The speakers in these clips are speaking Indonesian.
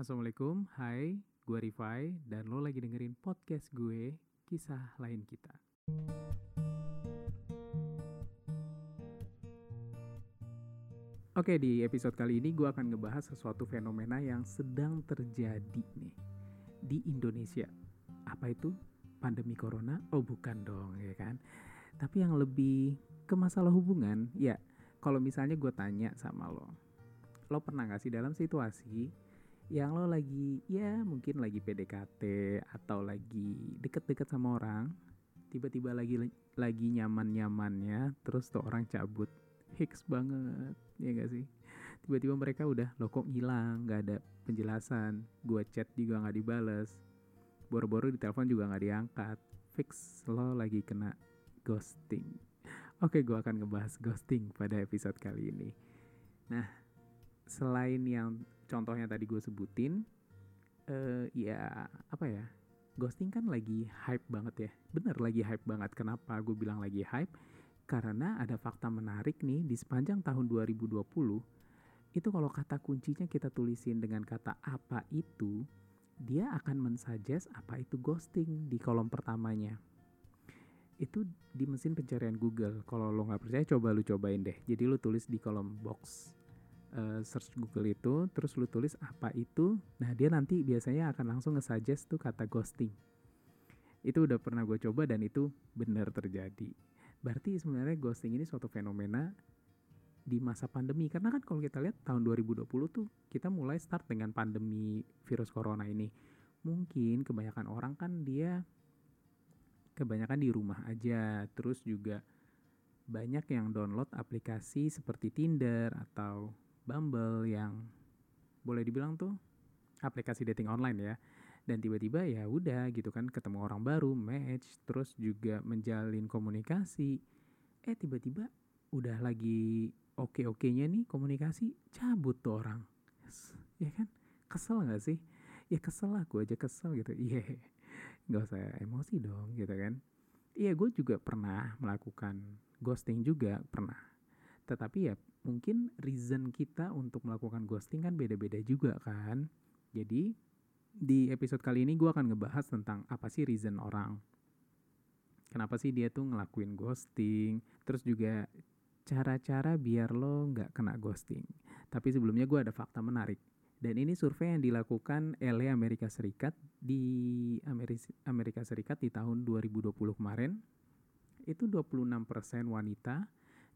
Assalamualaikum, hai, gue Rifai, dan lo lagi dengerin podcast gue, Kisah Lain Kita. Oke, di episode kali ini gue akan ngebahas sesuatu fenomena yang sedang terjadi nih di Indonesia. Apa itu? Pandemi Corona? Oh bukan dong, ya kan? Tapi yang lebih ke masalah hubungan, ya kalau misalnya gue tanya sama lo, lo pernah gak sih dalam situasi yang lo lagi ya mungkin lagi PDKT atau lagi deket-deket sama orang tiba-tiba lagi lagi nyaman-nyamannya terus tuh orang cabut. Hicks banget ya gak sih? Tiba-tiba mereka udah lo kok ngilang nggak ada penjelasan. Gue chat juga nggak dibales. Boro-boro di telepon juga nggak diangkat. Fix lo lagi kena ghosting. Oke gue akan ngebahas ghosting pada episode kali ini. Nah selain yang contohnya tadi gue sebutin uh, ya apa ya ghosting kan lagi hype banget ya. Bener lagi hype banget. Kenapa gue bilang lagi hype? Karena ada fakta menarik nih di sepanjang tahun 2020 itu kalau kata kuncinya kita tulisin dengan kata apa itu dia akan mensuggest apa itu ghosting di kolom pertamanya. Itu di mesin pencarian Google. Kalau lo nggak percaya coba lu cobain deh. Jadi lu tulis di kolom box uh, search Google itu terus lu tulis apa itu nah dia nanti biasanya akan langsung nge-suggest tuh kata ghosting. Itu udah pernah gue coba dan itu benar terjadi. Berarti sebenarnya ghosting ini suatu fenomena di masa pandemi. Karena kan kalau kita lihat tahun 2020 tuh kita mulai start dengan pandemi virus corona ini. Mungkin kebanyakan orang kan dia kebanyakan di rumah aja, terus juga banyak yang download aplikasi seperti Tinder atau Bumble yang boleh dibilang tuh aplikasi dating online ya. Dan tiba-tiba ya udah gitu kan ketemu orang baru match terus juga menjalin komunikasi. Eh tiba-tiba udah lagi oke-okenya nih komunikasi cabut tuh orang. Ya kan? Kesel nggak sih? Ya kesel gue aja kesel gitu. Iya yeah. nggak usah emosi dong gitu kan. Iya gue juga pernah melakukan ghosting juga pernah tetapi ya mungkin reason kita untuk melakukan ghosting kan beda-beda juga kan jadi di episode kali ini gue akan ngebahas tentang apa sih reason orang. Kenapa sih dia tuh ngelakuin ghosting. Terus juga cara-cara biar lo nggak kena ghosting. Tapi sebelumnya gue ada fakta menarik. Dan ini survei yang dilakukan oleh Amerika Serikat di Amerika Serikat di tahun 2020 kemarin. Itu 26% wanita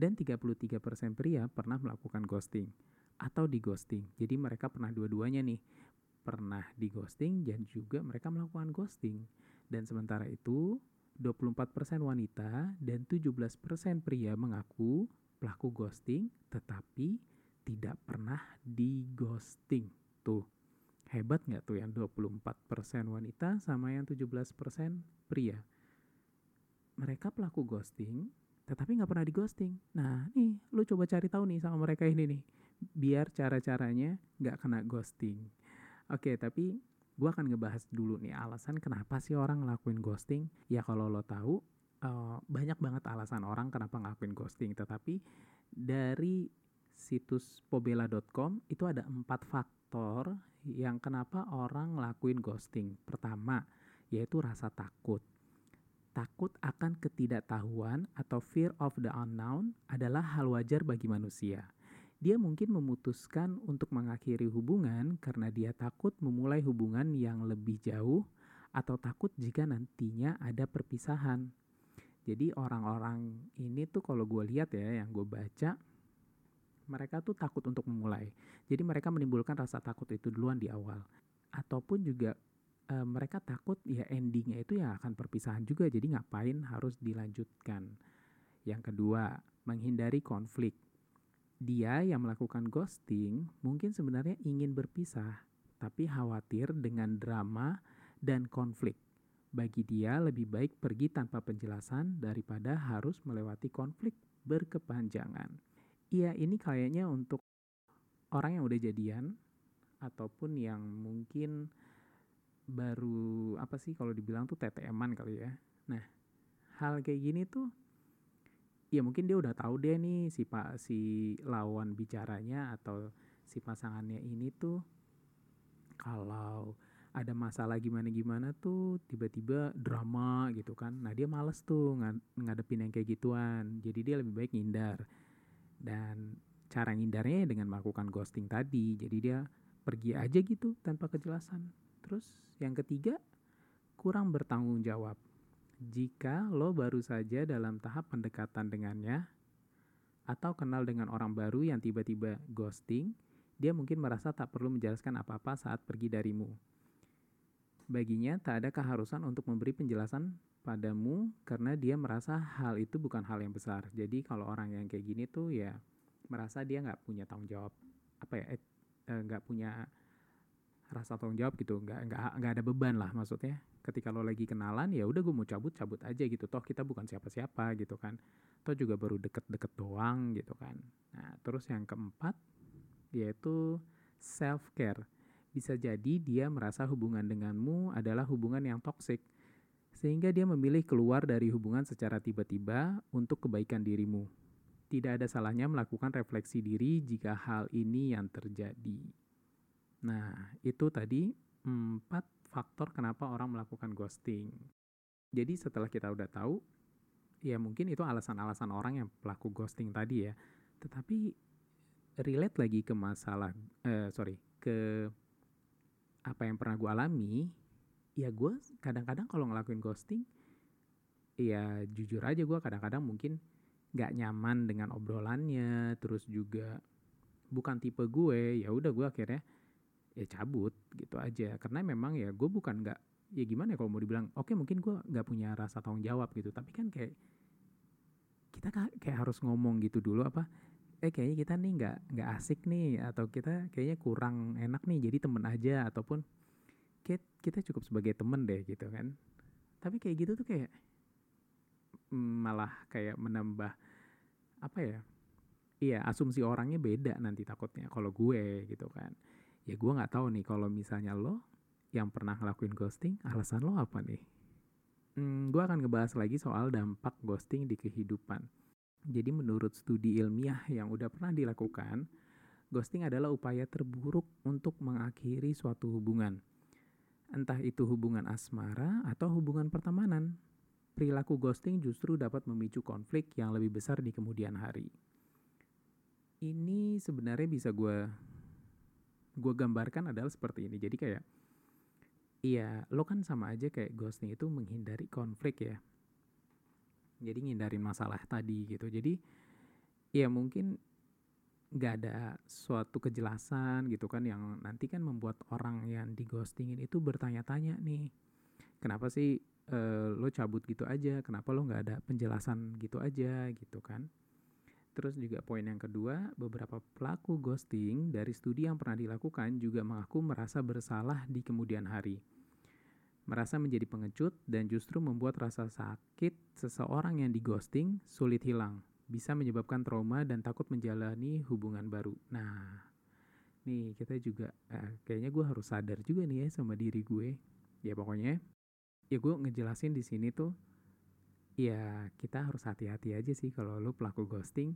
dan 33% pria pernah melakukan ghosting atau di ghosting. Jadi mereka pernah dua-duanya nih pernah di ghosting dan juga mereka melakukan ghosting. Dan sementara itu, 24% wanita dan 17% pria mengaku pelaku ghosting tetapi tidak pernah di ghosting. Tuh, hebat nggak tuh yang 24% wanita sama yang 17% pria. Mereka pelaku ghosting tetapi nggak pernah di ghosting. Nah nih, lu coba cari tahu nih sama mereka ini nih. Biar cara-caranya nggak kena ghosting. Oke, tapi gue akan ngebahas dulu nih alasan kenapa sih orang ngelakuin ghosting. Ya kalau lo tahu, uh, banyak banget alasan orang kenapa ngelakuin ghosting. Tetapi dari situs pobela.com itu ada empat faktor yang kenapa orang ngelakuin ghosting. Pertama, yaitu rasa takut. Takut akan ketidaktahuan atau fear of the unknown adalah hal wajar bagi manusia dia mungkin memutuskan untuk mengakhiri hubungan karena dia takut memulai hubungan yang lebih jauh atau takut jika nantinya ada perpisahan. Jadi orang-orang ini tuh kalau gue lihat ya yang gue baca mereka tuh takut untuk memulai. Jadi mereka menimbulkan rasa takut itu duluan di awal. Ataupun juga e, mereka takut ya endingnya itu ya akan perpisahan juga. Jadi ngapain harus dilanjutkan. Yang kedua, menghindari konflik dia yang melakukan ghosting mungkin sebenarnya ingin berpisah, tapi khawatir dengan drama dan konflik. Bagi dia lebih baik pergi tanpa penjelasan daripada harus melewati konflik berkepanjangan. Iya, ini kayaknya untuk orang yang udah jadian ataupun yang mungkin baru apa sih kalau dibilang tuh TTM-an kali ya. Nah, hal kayak gini tuh ya mungkin dia udah tahu deh nih si pak si lawan bicaranya atau si pasangannya ini tuh kalau ada masalah gimana-gimana tuh tiba-tiba drama gitu kan. Nah dia males tuh ng ngadepin yang kayak gituan. Jadi dia lebih baik ngindar. Dan cara ngindarnya ya dengan melakukan ghosting tadi. Jadi dia pergi aja gitu tanpa kejelasan. Terus yang ketiga, kurang bertanggung jawab. Jika lo baru saja dalam tahap pendekatan dengannya, atau kenal dengan orang baru yang tiba-tiba ghosting, dia mungkin merasa tak perlu menjelaskan apa-apa saat pergi darimu. Baginya, tak ada keharusan untuk memberi penjelasan padamu karena dia merasa hal itu bukan hal yang besar. Jadi kalau orang yang kayak gini tuh ya merasa dia nggak punya tanggung jawab apa ya eh, eh, nggak eh, punya rasa tanggung jawab gitu. Nggak nggak nggak ada beban lah maksudnya. Ketika lo lagi kenalan ya udah gue mau cabut cabut aja gitu. Toh kita bukan siapa-siapa gitu kan. Toh juga baru deket-deket doang gitu kan. Nah terus yang keempat yaitu self care bisa jadi dia merasa hubungan denganmu adalah hubungan yang toksik, sehingga dia memilih keluar dari hubungan secara tiba-tiba untuk kebaikan dirimu. Tidak ada salahnya melakukan refleksi diri jika hal ini yang terjadi. Nah, itu tadi empat faktor kenapa orang melakukan ghosting. Jadi setelah kita udah tahu, ya mungkin itu alasan-alasan orang yang pelaku ghosting tadi ya. Tetapi relate lagi ke masalah, eh, sorry, ke apa yang pernah gue alami ya gue kadang-kadang kalau ngelakuin ghosting ya jujur aja gue kadang-kadang mungkin nggak nyaman dengan obrolannya terus juga bukan tipe gue ya udah gue akhirnya ya cabut gitu aja. Karena memang ya gue bukan nggak ya gimana ya kalau mau dibilang oke okay, mungkin gue nggak punya rasa tanggung jawab gitu. Tapi kan kayak kita kayak harus ngomong gitu dulu apa eh kayaknya kita nih nggak nggak asik nih atau kita kayaknya kurang enak nih jadi temen aja. Ataupun kita cukup sebagai temen deh gitu kan. Tapi kayak gitu tuh kayak malah kayak menambah apa ya iya asumsi orangnya beda nanti takutnya kalau gue gitu kan ya gue nggak tahu nih kalau misalnya lo yang pernah ngelakuin ghosting alasan lo apa nih hmm, gue akan ngebahas lagi soal dampak ghosting di kehidupan jadi menurut studi ilmiah yang udah pernah dilakukan, ghosting adalah upaya terburuk untuk mengakhiri suatu hubungan. Entah itu hubungan asmara atau hubungan pertemanan. Perilaku ghosting justru dapat memicu konflik yang lebih besar di kemudian hari. Ini sebenarnya bisa gue gue gambarkan adalah seperti ini. Jadi kayak Iya, lo kan sama aja kayak ghosting itu menghindari konflik ya. Jadi ngindarin masalah tadi gitu. Jadi ya mungkin nggak ada suatu kejelasan gitu kan yang nanti kan membuat orang yang di ghostingin itu bertanya-tanya nih kenapa sih uh, lo cabut gitu aja? Kenapa lo nggak ada penjelasan gitu aja? gitu kan terus juga poin yang kedua beberapa pelaku ghosting dari studi yang pernah dilakukan juga mengaku merasa bersalah di kemudian hari merasa menjadi pengecut dan justru membuat rasa sakit seseorang yang digosting sulit hilang, bisa menyebabkan trauma dan takut menjalani hubungan baru. Nah, nih kita juga eh, kayaknya gue harus sadar juga nih ya sama diri gue. Ya pokoknya, ya gue ngejelasin di sini tuh, ya kita harus hati-hati aja sih kalau lo pelaku ghosting.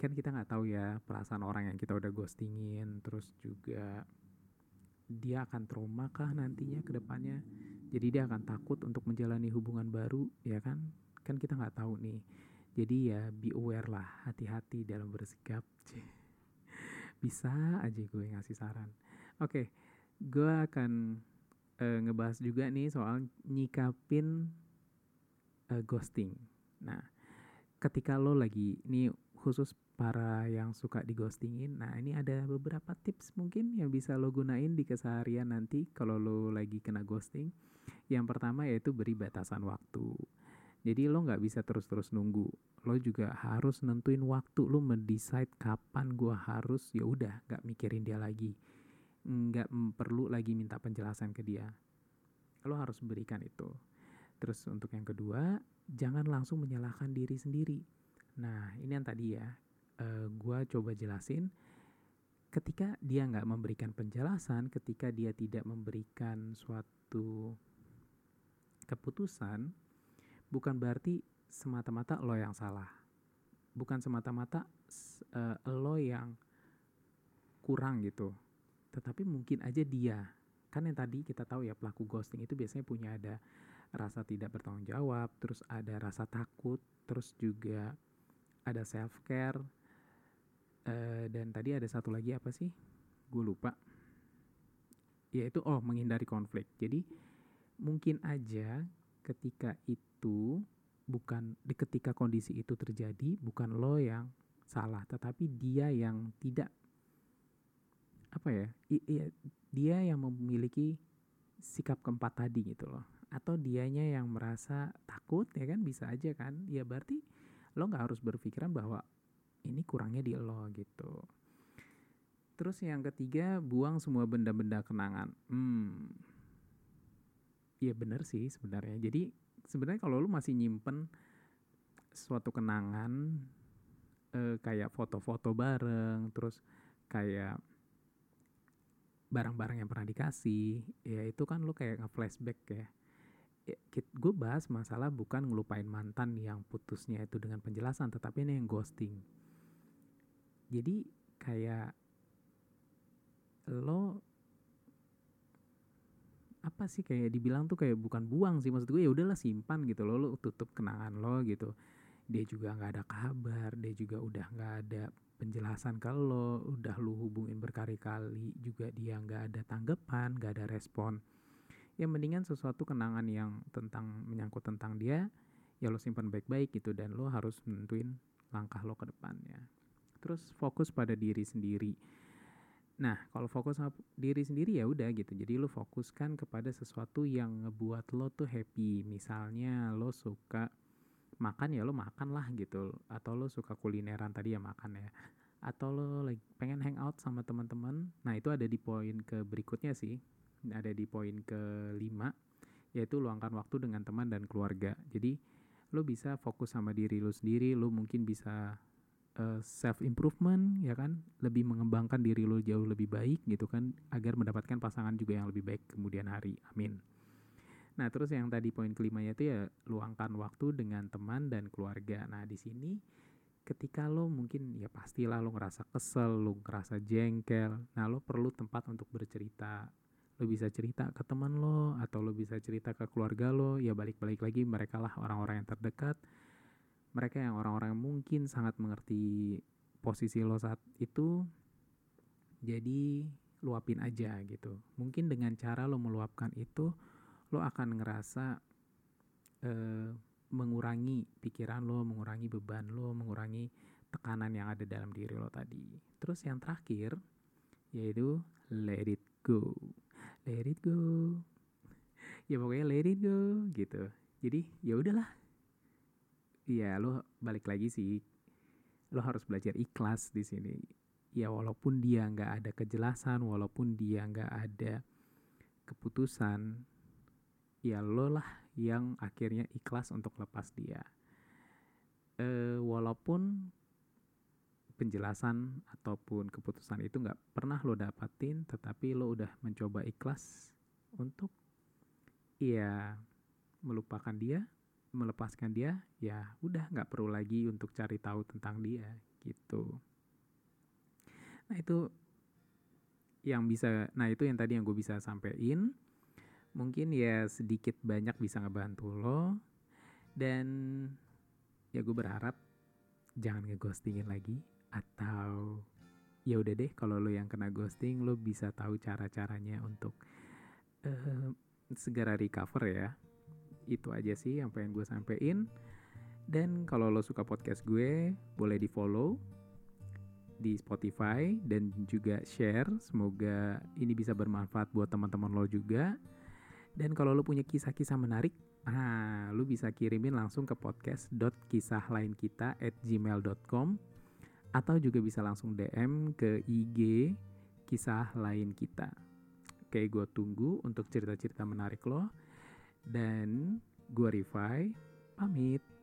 Kan kita nggak tahu ya perasaan orang yang kita udah ghostingin, terus juga dia akan trauma kah nantinya ke depannya? Jadi dia akan takut untuk menjalani hubungan baru ya kan? Kan kita nggak tahu nih. Jadi ya be aware lah hati-hati dalam bersikap. Bisa aja gue ngasih saran. Oke okay, gue akan uh, ngebahas juga nih soal nyikapin uh, ghosting nah ketika lo lagi ini khusus para yang suka digostingin. Nah, ini ada beberapa tips mungkin yang bisa lo gunain di keseharian nanti kalau lo lagi kena ghosting. Yang pertama yaitu beri batasan waktu. Jadi lo nggak bisa terus-terus nunggu. Lo juga harus nentuin waktu. Lo mendesain kapan gue harus ya udah nggak mikirin dia lagi. Nggak perlu lagi minta penjelasan ke dia. Lo harus berikan itu. Terus untuk yang kedua, jangan langsung menyalahkan diri sendiri. Nah, ini yang tadi ya, uh, eh, gue coba jelasin ketika dia nggak memberikan penjelasan, ketika dia tidak memberikan suatu keputusan, bukan berarti semata-mata lo yang salah. Bukan semata-mata uh, lo yang kurang gitu. Tetapi mungkin aja dia kan yang tadi kita tahu ya pelaku ghosting itu biasanya punya ada rasa tidak bertanggung jawab, terus ada rasa takut, terus juga ada self care, uh, eh, dan tadi ada satu lagi apa sih? Gue lupa. Yaitu oh menghindari konflik. Jadi mungkin aja ketika itu bukan di ketika kondisi itu terjadi bukan lo yang salah, tetapi dia yang tidak apa ya? I, i, dia yang memiliki sikap keempat tadi gitu loh atau dianya yang merasa takut ya kan? Bisa aja kan? Ya berarti lo nggak harus berpikiran bahwa ini kurangnya di lo gitu. Terus yang ketiga buang semua benda-benda kenangan. Hmm. Ya bener sih sebenarnya. Jadi sebenarnya kalau lo masih nyimpen suatu kenangan eh, kayak foto-foto bareng terus kayak barang-barang yang pernah dikasih ya itu kan lo kayak nge-flashback ya ya, gue bahas masalah bukan ngelupain mantan yang putusnya itu dengan penjelasan, tetapi ini yang ghosting. Jadi kayak lo apa sih kayak dibilang tuh kayak bukan buang sih maksud gue ya udahlah simpan gitu lo lo tutup kenangan lo gitu dia juga nggak ada kabar dia juga udah nggak ada penjelasan lo udah lu hubungin berkali-kali juga dia nggak ada tanggapan nggak ada respon ya mendingan sesuatu kenangan yang tentang menyangkut tentang dia ya lo simpan baik-baik gitu dan lo harus menentuin langkah lo ke depannya. Terus fokus pada diri sendiri. Nah kalau fokus sama diri sendiri ya udah gitu. Jadi lo fokuskan kepada sesuatu yang ngebuat lo tuh happy. Misalnya lo suka makan ya lo makan lah gitu. Atau lo suka kulineran tadi ya makan ya. Atau lo lagi pengen hangout sama teman-teman. Nah itu ada di poin ke berikutnya sih ada di poin kelima yaitu luangkan waktu dengan teman dan keluarga. Jadi lo bisa fokus sama diri lo sendiri, lo mungkin bisa uh, eh, self improvement ya kan, lebih mengembangkan diri lo jauh lebih baik gitu kan agar mendapatkan pasangan juga yang lebih baik kemudian hari. Amin. Nah, terus yang tadi poin kelimanya itu ya luangkan waktu dengan teman dan keluarga. Nah, di sini ketika lo mungkin ya pastilah lo ngerasa kesel, lo ngerasa jengkel. Nah, lo perlu tempat untuk bercerita lo bisa cerita ke teman lo atau lo bisa cerita ke keluarga lo ya balik-balik lagi mereka lah orang-orang yang terdekat. Mereka yang orang-orang yang mungkin sangat mengerti posisi lo saat itu jadi luapin aja gitu. Mungkin dengan cara lo meluapkan itu lo akan ngerasa uh, mengurangi pikiran lo mengurangi beban lo mengurangi tekanan yang ada dalam diri lo tadi. Terus yang terakhir yaitu let it go let it go. Ya pokoknya let it go gitu. Jadi ya udahlah. Ya lo balik lagi sih. Lo harus belajar ikhlas di sini. Ya walaupun dia nggak ada kejelasan walaupun dia nggak ada keputusan ya lo lah yang akhirnya ikhlas untuk lepas dia. E, walaupun penjelasan ataupun keputusan itu nggak pernah lo dapatin tetapi lo udah mencoba ikhlas untuk ya melupakan dia melepaskan dia ya udah nggak perlu lagi untuk cari tahu tentang dia gitu. Nah itu yang bisa nah itu yang tadi yang gue bisa sampein. Mungkin ya sedikit banyak bisa ngebantu lo. Dan ya gue berharap jangan ngeghostingin lagi atau ya udah deh kalau lo yang kena ghosting lo bisa tahu cara-caranya untuk uh, segera recover ya. Itu aja sih yang pengen gue sampein. Dan kalau lo suka podcast gue boleh di follow di Spotify dan juga share. Semoga ini bisa bermanfaat buat teman-teman lo juga. Dan kalau lo punya kisah-kisah menarik nah lo bisa kirimin langsung ke podcast.kisahlainkita at gmail.com atau juga bisa langsung DM ke IG kisah lain kita. Oke, gue tunggu untuk cerita-cerita menarik lo. Dan gue Rifai, pamit.